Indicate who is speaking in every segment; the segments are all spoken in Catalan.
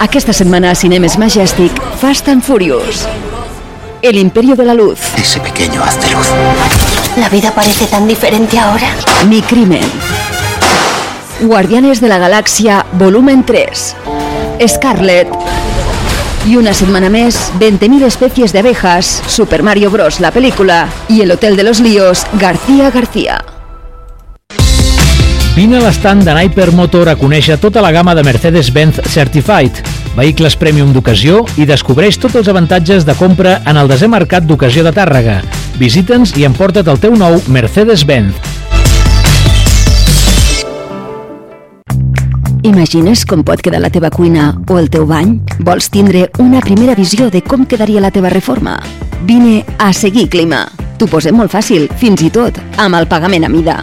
Speaker 1: Aquesta setmana a Cinemes Majestic, Fast and Furious. El Imperio de la Luz.
Speaker 2: Ese pequeño haz de luz.
Speaker 3: La vida parece tan diferente ahora.
Speaker 1: Mi crimen. Guardianes de la Galaxia, volumen 3. Scarlet. Y una setmana més, 20.000 especies de abejas, Super Mario Bros. la pel·lícula i El Hotel de los Líos, García García.
Speaker 4: Vine a l'estand de Niper Motor a conèixer tota la gamma de Mercedes-Benz Certified, vehicles premium d'ocasió i descobreix tots els avantatges de compra en el desè mercat d'ocasió de Tàrrega. Visita'ns i emporta't el teu nou Mercedes-Benz.
Speaker 1: Imagines com pot quedar la teva cuina o el teu bany? Vols tindre una primera visió de com quedaria la teva reforma? Vine a Seguir Clima. T'ho posem molt fàcil, fins i tot amb el pagament a mida.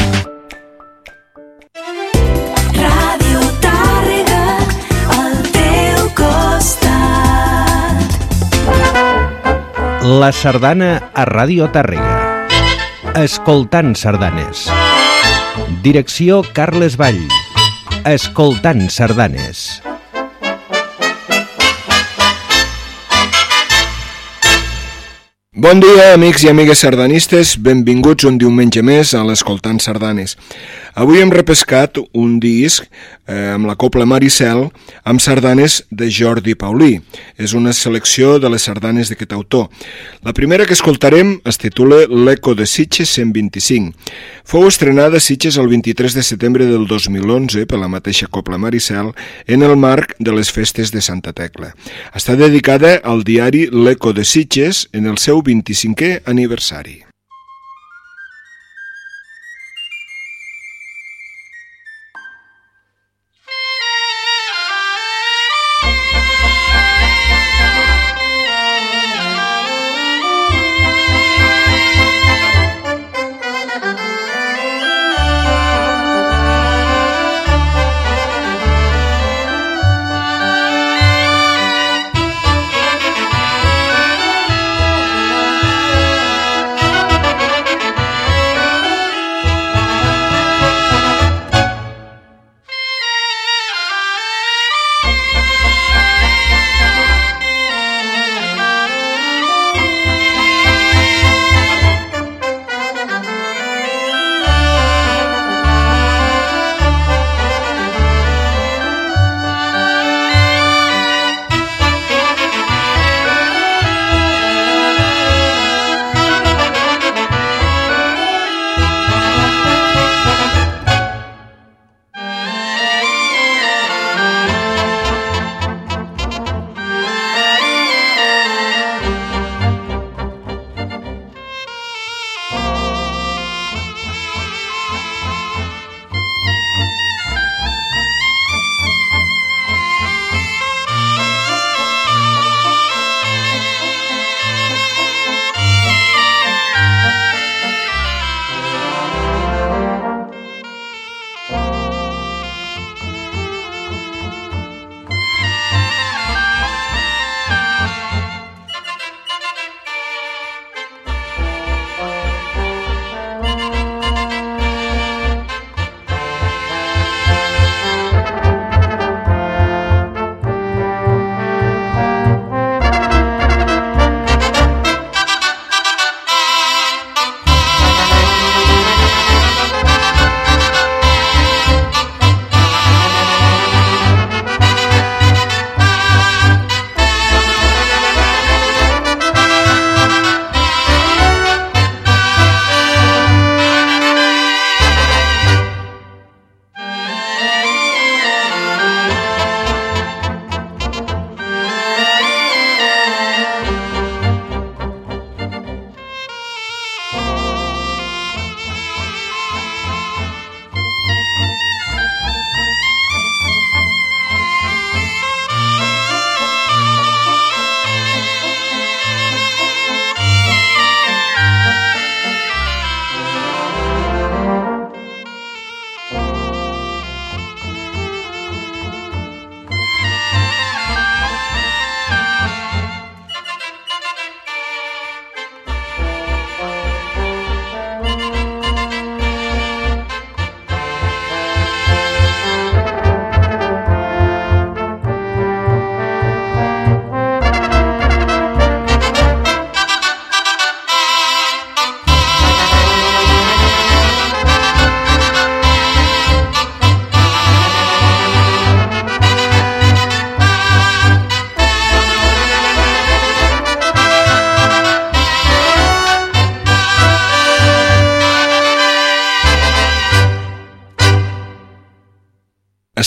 Speaker 5: La sardana a Ràdio Tàrrega. Escoltant sardanes. Direcció Carles Vall. Escoltant sardanes.
Speaker 6: Bon dia, amics i amigues sardanistes. Benvinguts un diumenge més a l'Escoltant Sardanes. Avui hem repescat un disc eh, amb la Copla Maricel amb sardanes de Jordi Paulí. És una selecció de les sardanes d'aquest autor. La primera que escoltarem es titula L'Eco de Sitges 125. Fou estrenada a Sitges el 23 de setembre del 2011 per la mateixa Copla Maricel en el marc de les festes de Santa Tecla. Està dedicada al diari L'Eco de Sitges en el seu 25è aniversari.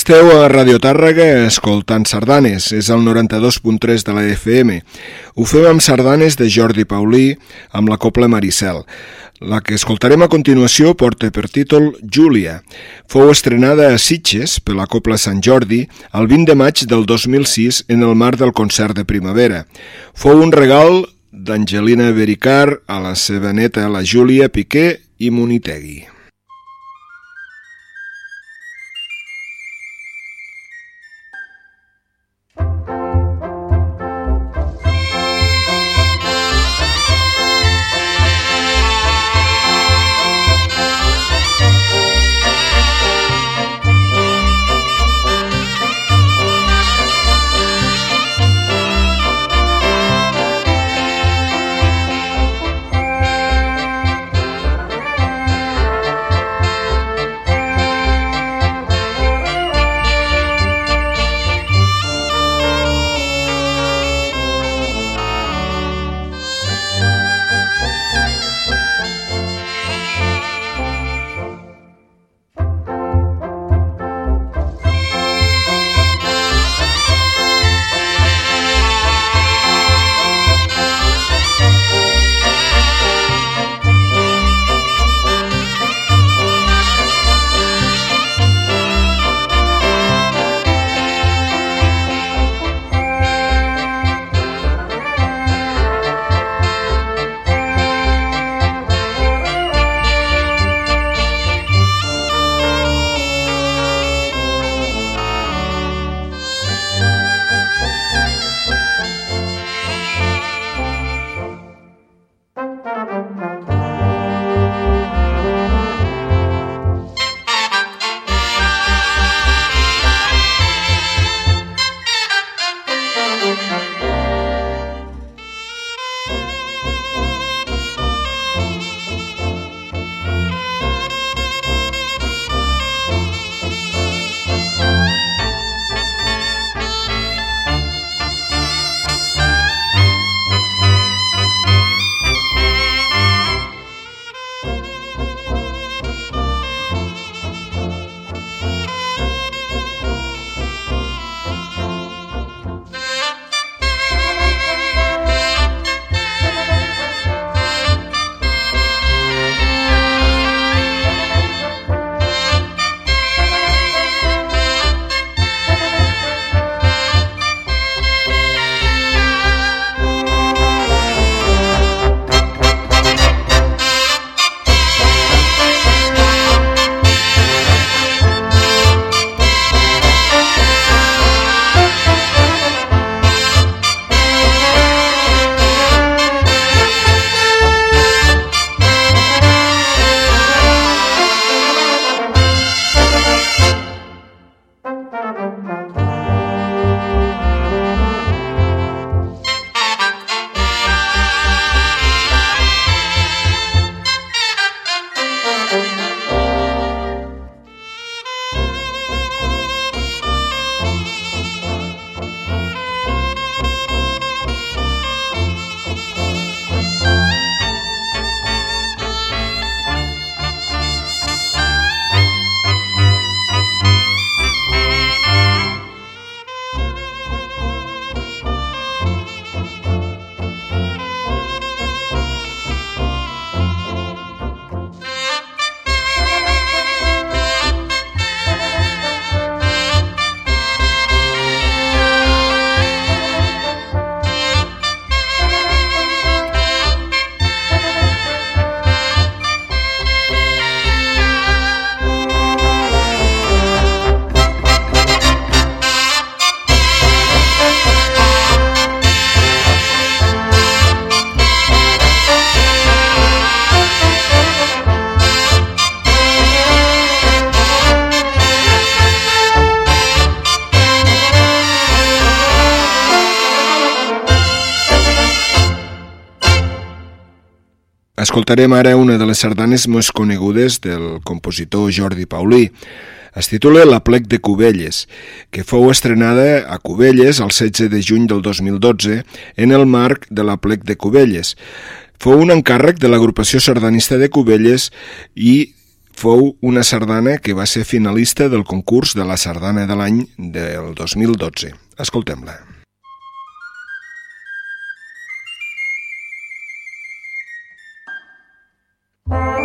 Speaker 6: Esteu a Radio Tàrrega escoltant sardanes, és el 92.3 de la FM. Ho fem amb sardanes de Jordi Paulí, amb la Copla Maricel. La que escoltarem a continuació porta per títol Júlia. Fou estrenada a Sitges per la Copla Sant Jordi el 20 de maig del 2006 en el marc del concert de primavera. Fou un regal d'Angelina Bericar a la seva neta, la Júlia Piqué i Munitegui. Escoltarem ara una de les sardanes més conegudes del compositor Jordi Paulí. Es titula La plec de Cubelles, que fou estrenada a Cubelles el 16 de juny del 2012 en el marc de la plec de Cubelles. Fou un encàrrec de l'agrupació sardanista de Cubelles i fou una sardana que va ser finalista del concurs de la sardana de l'any del 2012. Escoltem-la. Bye.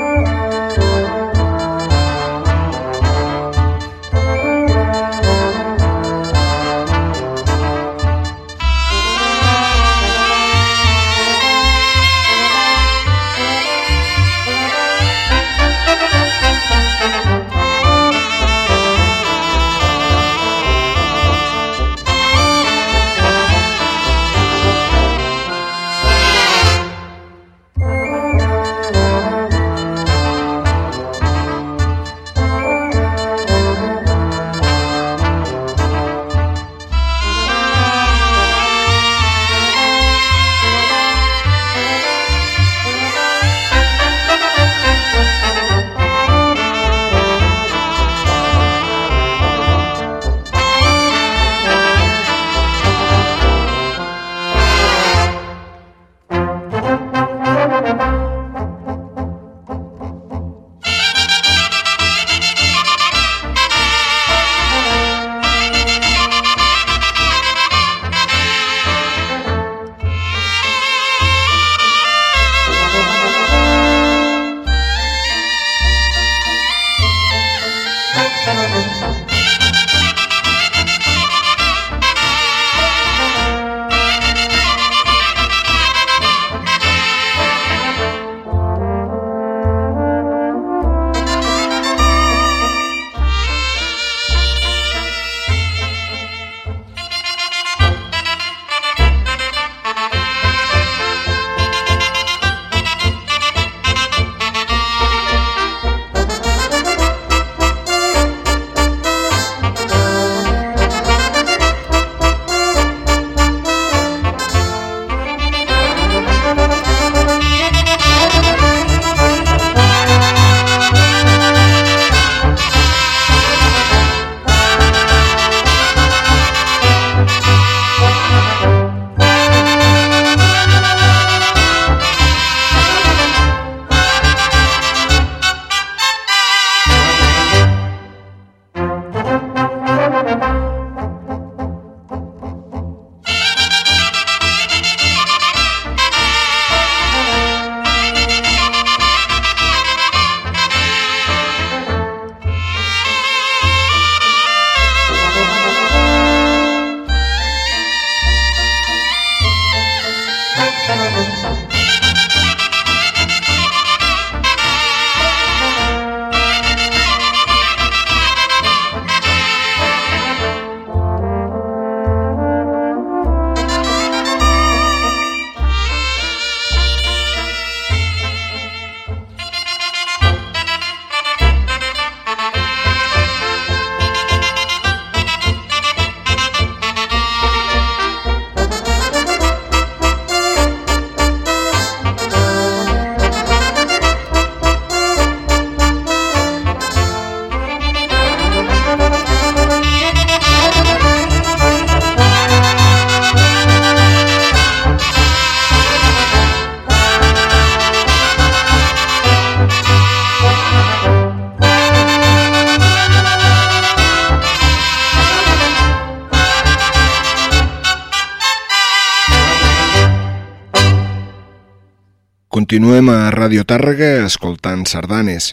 Speaker 6: Continuem a Ràdio Tàrrega escoltant sardanes.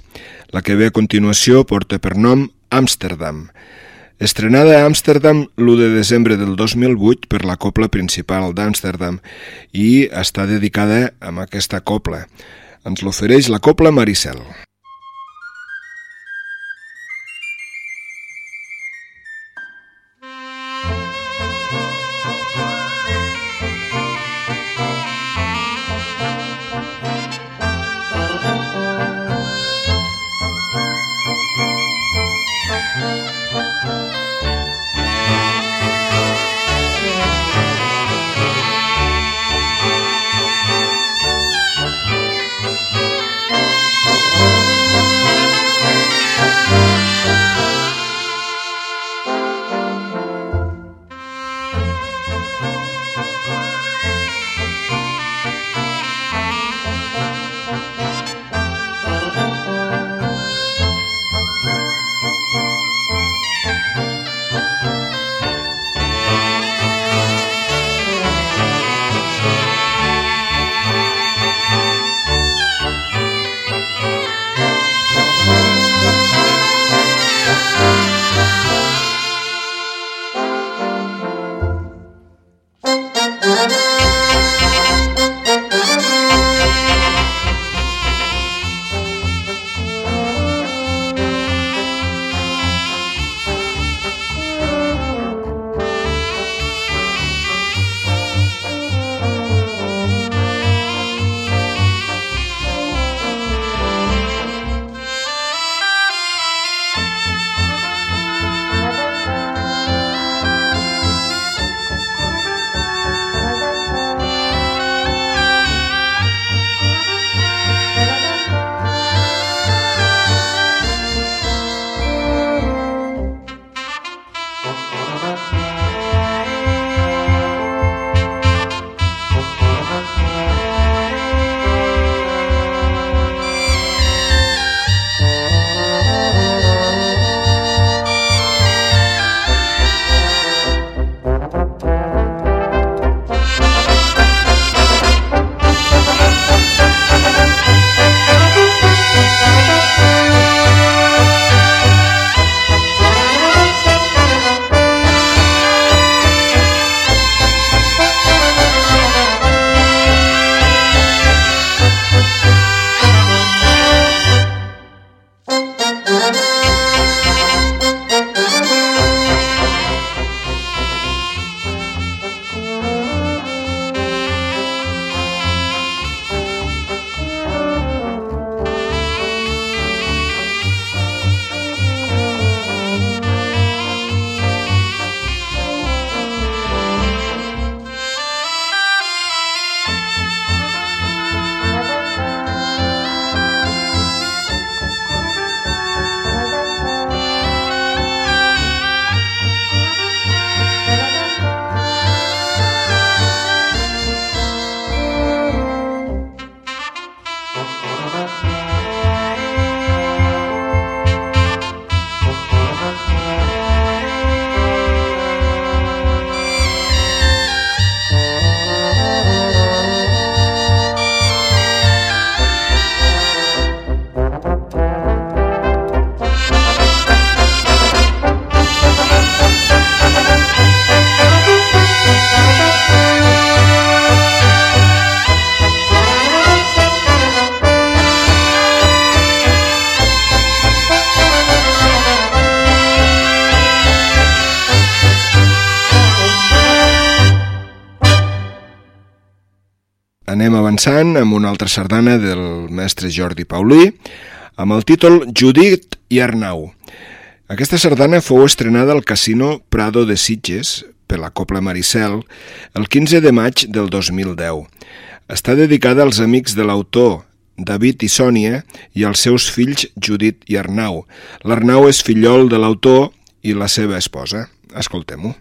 Speaker 6: La que ve a continuació porta per nom Amsterdam. Estrenada a Amsterdam l'1 de desembre del 2008 per la Copla Principal d'Amsterdam i està dedicada a aquesta copla. Ens l'ofereix la Copla Maricel. Avançant amb una altra sardana del mestre Jordi Paulí, amb el títol Judit i Arnau. Aquesta sardana fou estrenada al Casino Prado de Sitges per la Copla Maricel el 15 de maig del 2010. Està dedicada als amics de l'autor David i Sònia i als seus fills Judit i Arnau. L'Arnau és fillol de l'autor i la seva esposa. Escoltem-ho.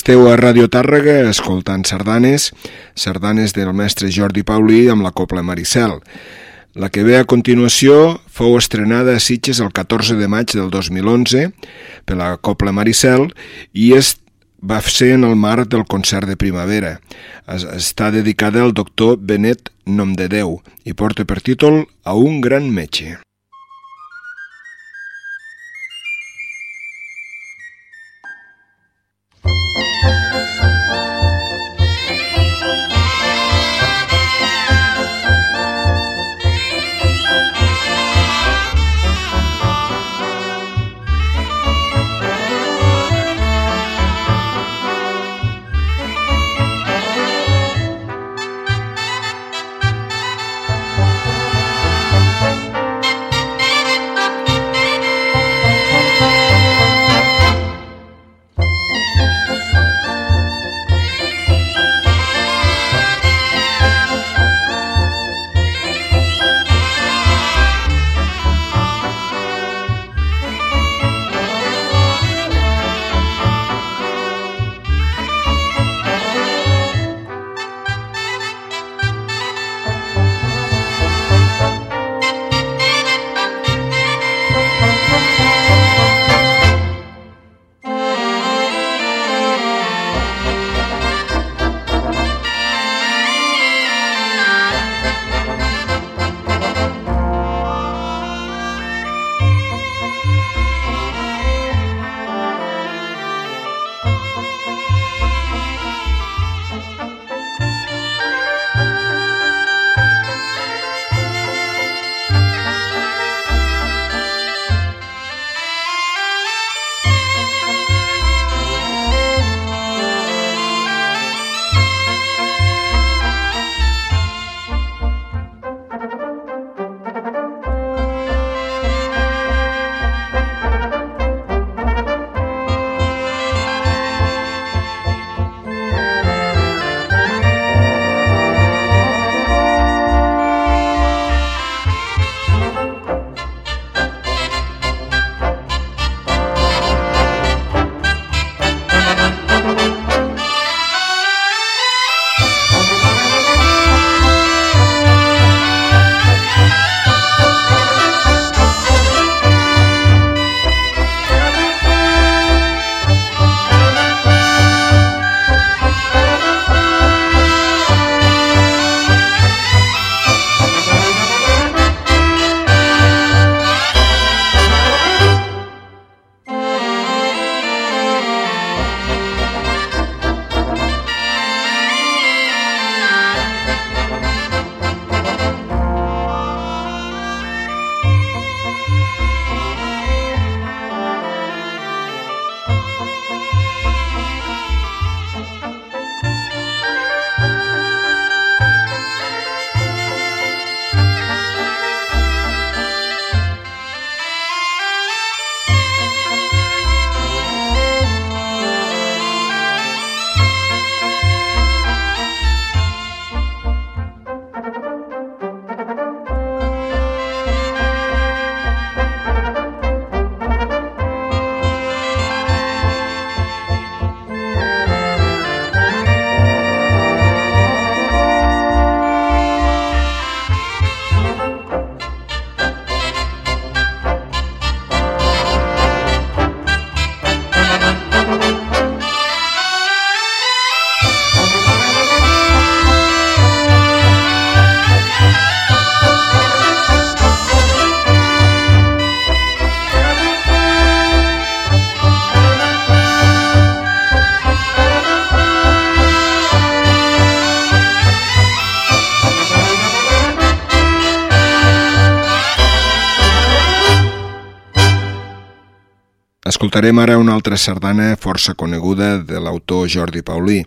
Speaker 6: Esteu a Radio Tàrrega escoltant sardanes, sardanes del mestre Jordi Paulí amb la Copla Maricel. La que ve a continuació fou estrenada a Sitges el 14 de maig del 2011 per la Copla Maricel i és va ser en el marc del concert de primavera. Es, està dedicada al doctor Benet Nomdedeu i porta per títol A un gran metge. Escoltarem ara una altra sardana força coneguda de l'autor Jordi Paulí.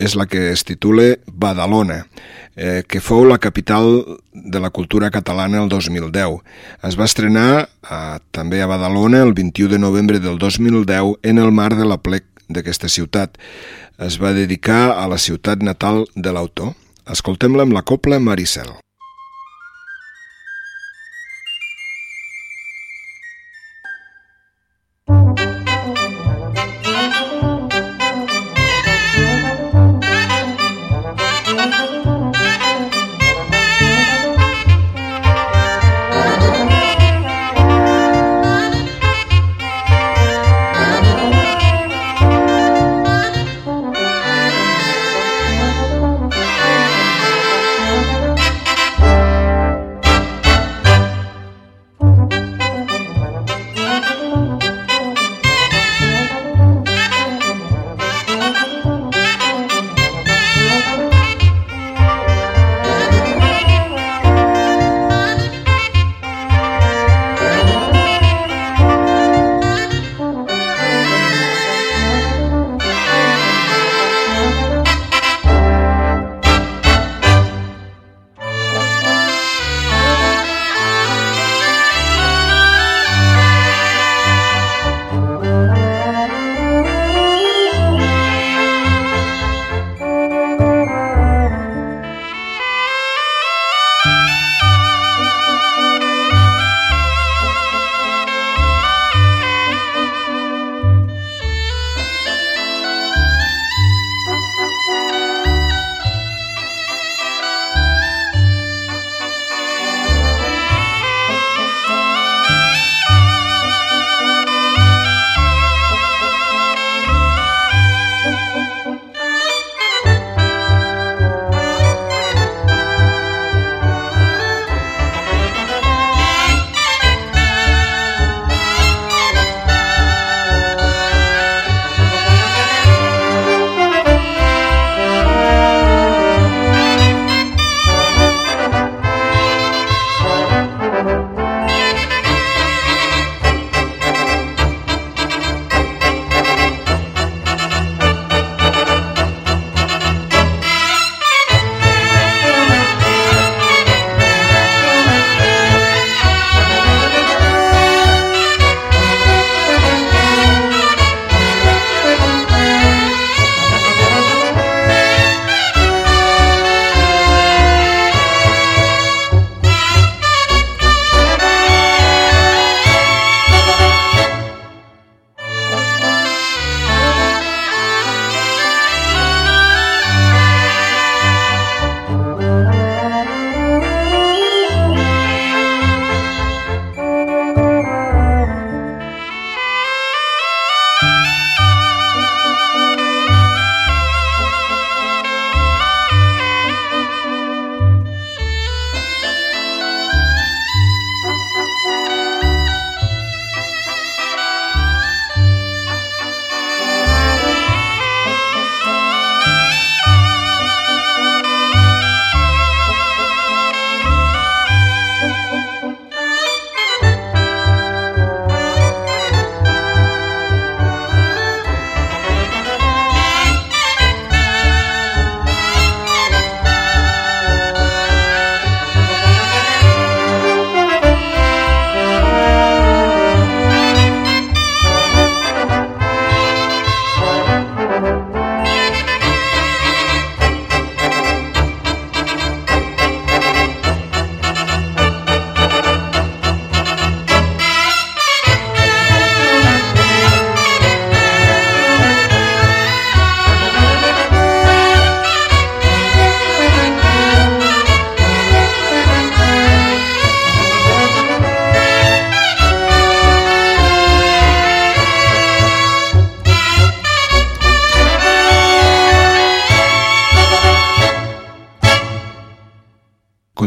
Speaker 6: És la que es titula Badalona, eh, que fou la capital de la cultura catalana el 2010. Es va estrenar a, també a Badalona el 21 de novembre del 2010 en el mar de la plec d'aquesta ciutat. Es va dedicar a la ciutat natal de l'autor. Escoltem-la amb la copla Maricel.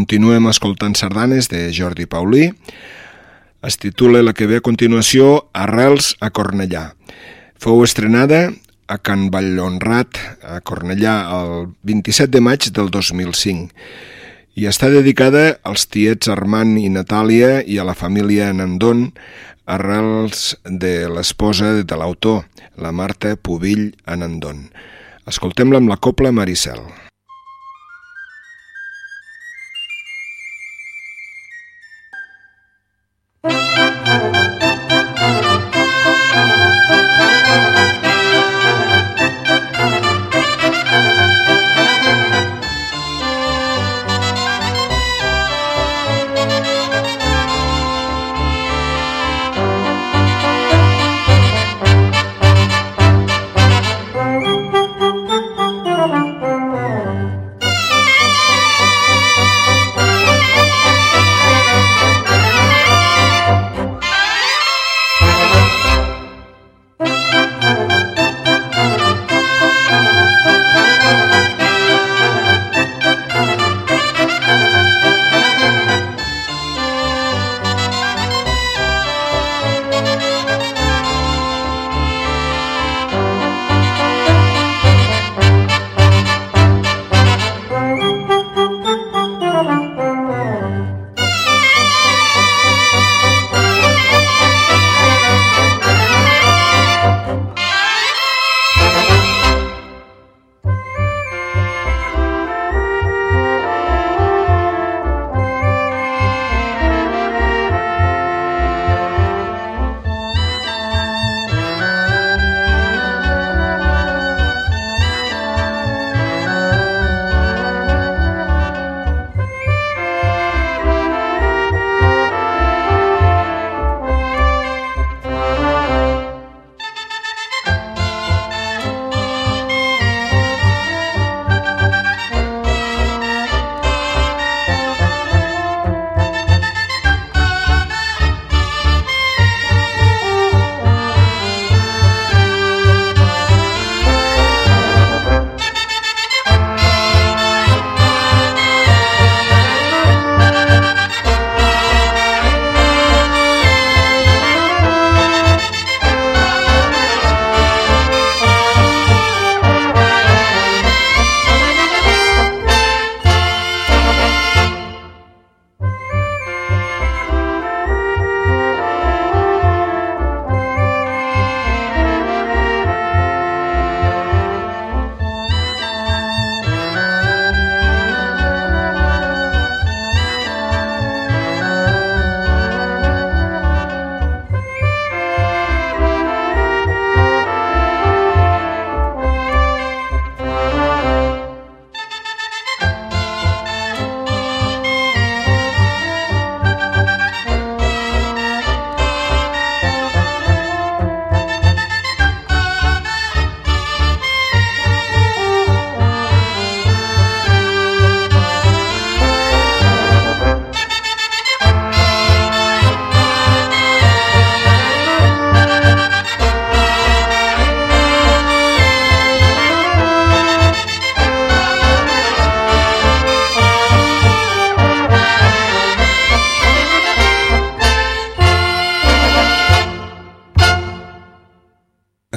Speaker 6: Continuem escoltant sardanes de Jordi Paulí. Es titula la que ve a continuació Arrels a Cornellà. Fou estrenada a Can Vallhonrat, a Cornellà, el 27 de maig del 2005 i està dedicada als tiets Armand i Natàlia i a la família Nandon arrels de l'esposa de l'autor, la Marta Pubill Anandon. Escoltem-la amb la copla Maricel.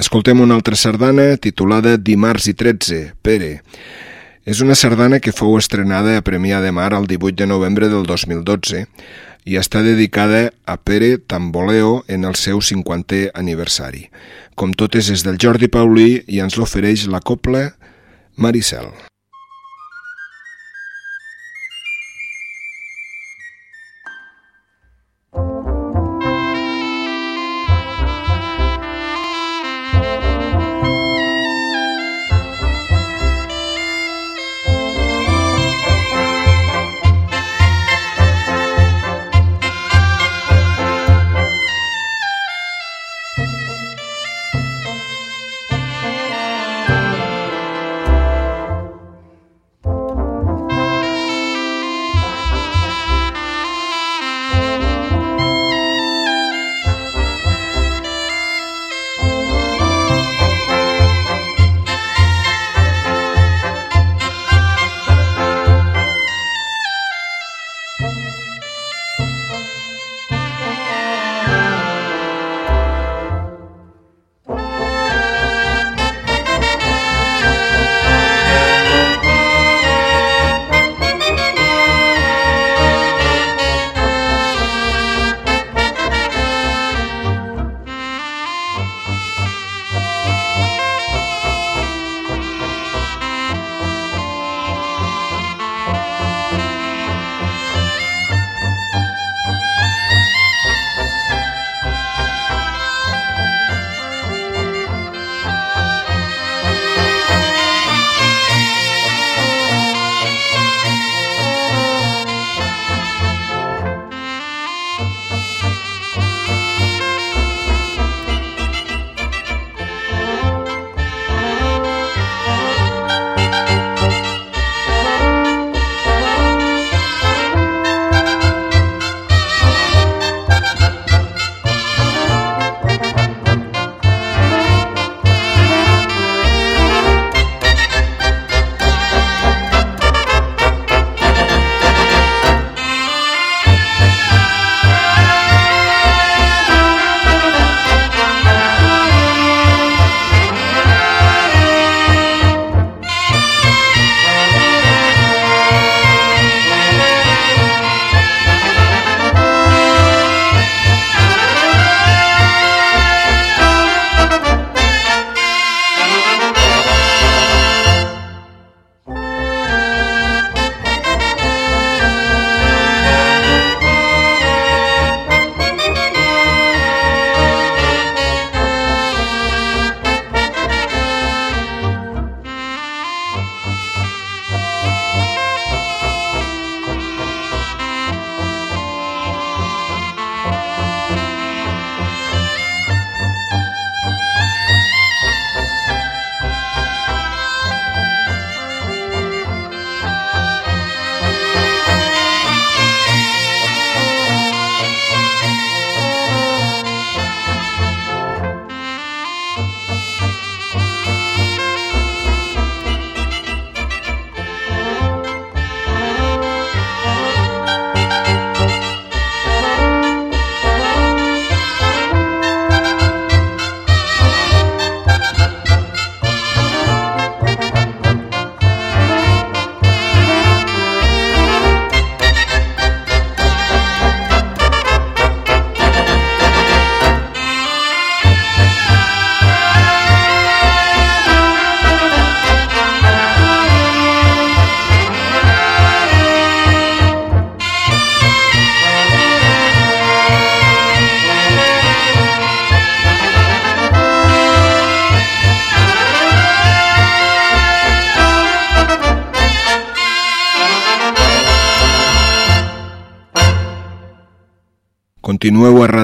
Speaker 6: Escoltem una altra sardana titulada Dimarts i 13, Pere. És una sardana que fou estrenada a Premià de Mar el 18 de novembre del 2012 i està dedicada a Pere Tamboleo en el seu 50è aniversari. Com totes és del Jordi Paulí i ens l'ofereix la copla Maricel.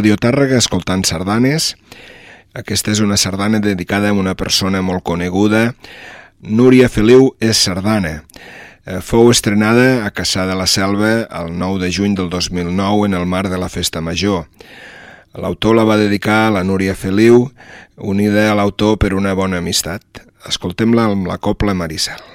Speaker 6: Radio Tàrrega escoltant sardanes. Aquesta és una sardana dedicada a una persona molt coneguda. Núria Feliu és sardana. Eh, Fou estrenada a Caçà de la Selva el 9 de juny del 2009 en el marc de la Festa Major. L'autor la va dedicar a la Núria Feliu, unida a l'autor per una bona amistat. Escoltem-la amb la copla Maricel.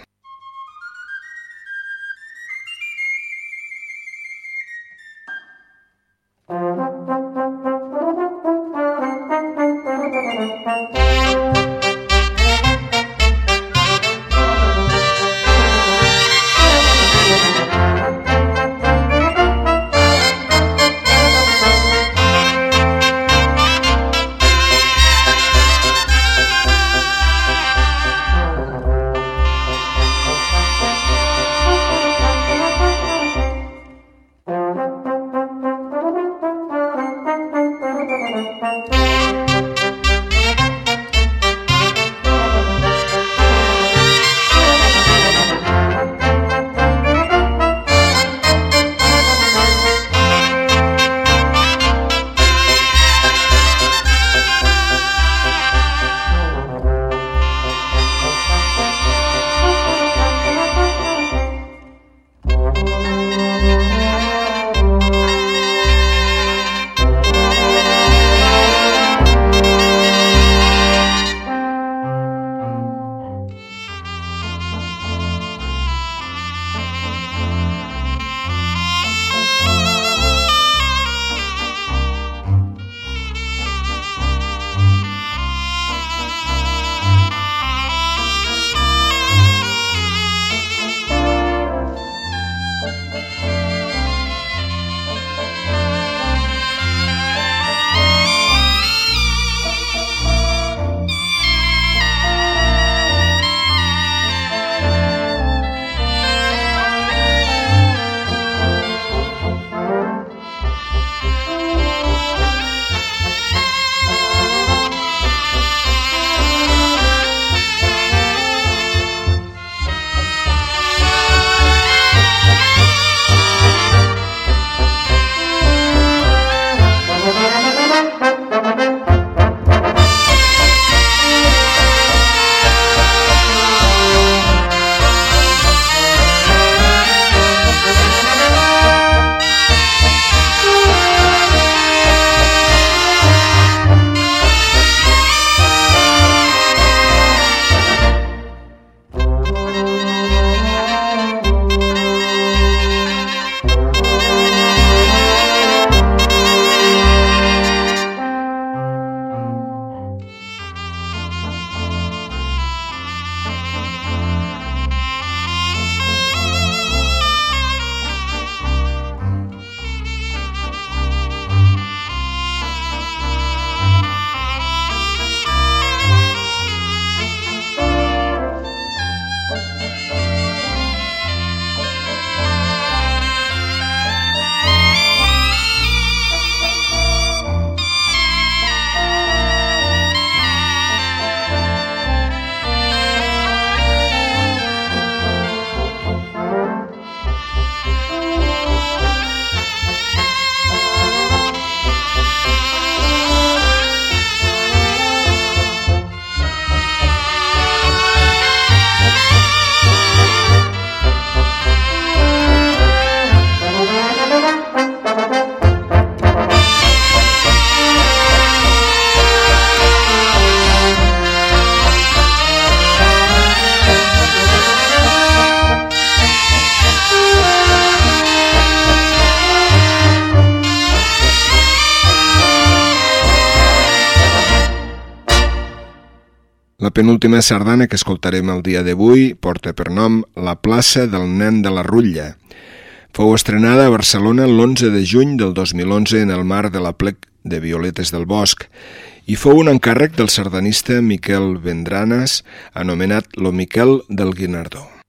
Speaker 6: Penúltima sardana que escoltarem el dia d'avui porta per nom La plaça del nen de la Rutlla. Fou estrenada a Barcelona l'11 de juny del 2011 en el marc de la plec de Violetes del Bosc i fou un encàrrec del sardanista Miquel Vendranes, anomenat Lo Miquel del Guinardó.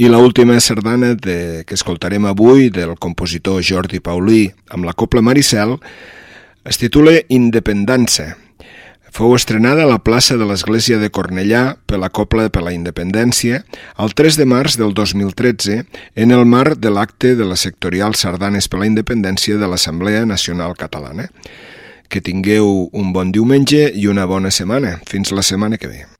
Speaker 6: I l última sardana de, que escoltarem avui del compositor Jordi Paulí amb la Copla Maricel es titula Independència. Fou estrenada a la plaça de l'Església de Cornellà per la Copla per la Independència el 3 de març del 2013 en el marc de l'acte de la sectorial Sardanes per la Independència de l'Assemblea Nacional Catalana. Que tingueu un bon diumenge i una bona setmana. Fins la setmana que ve.